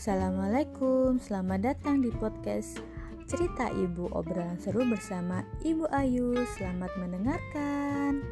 Assalamualaikum, selamat datang di podcast Cerita Ibu Obrolan Seru bersama Ibu Ayu. Selamat mendengarkan.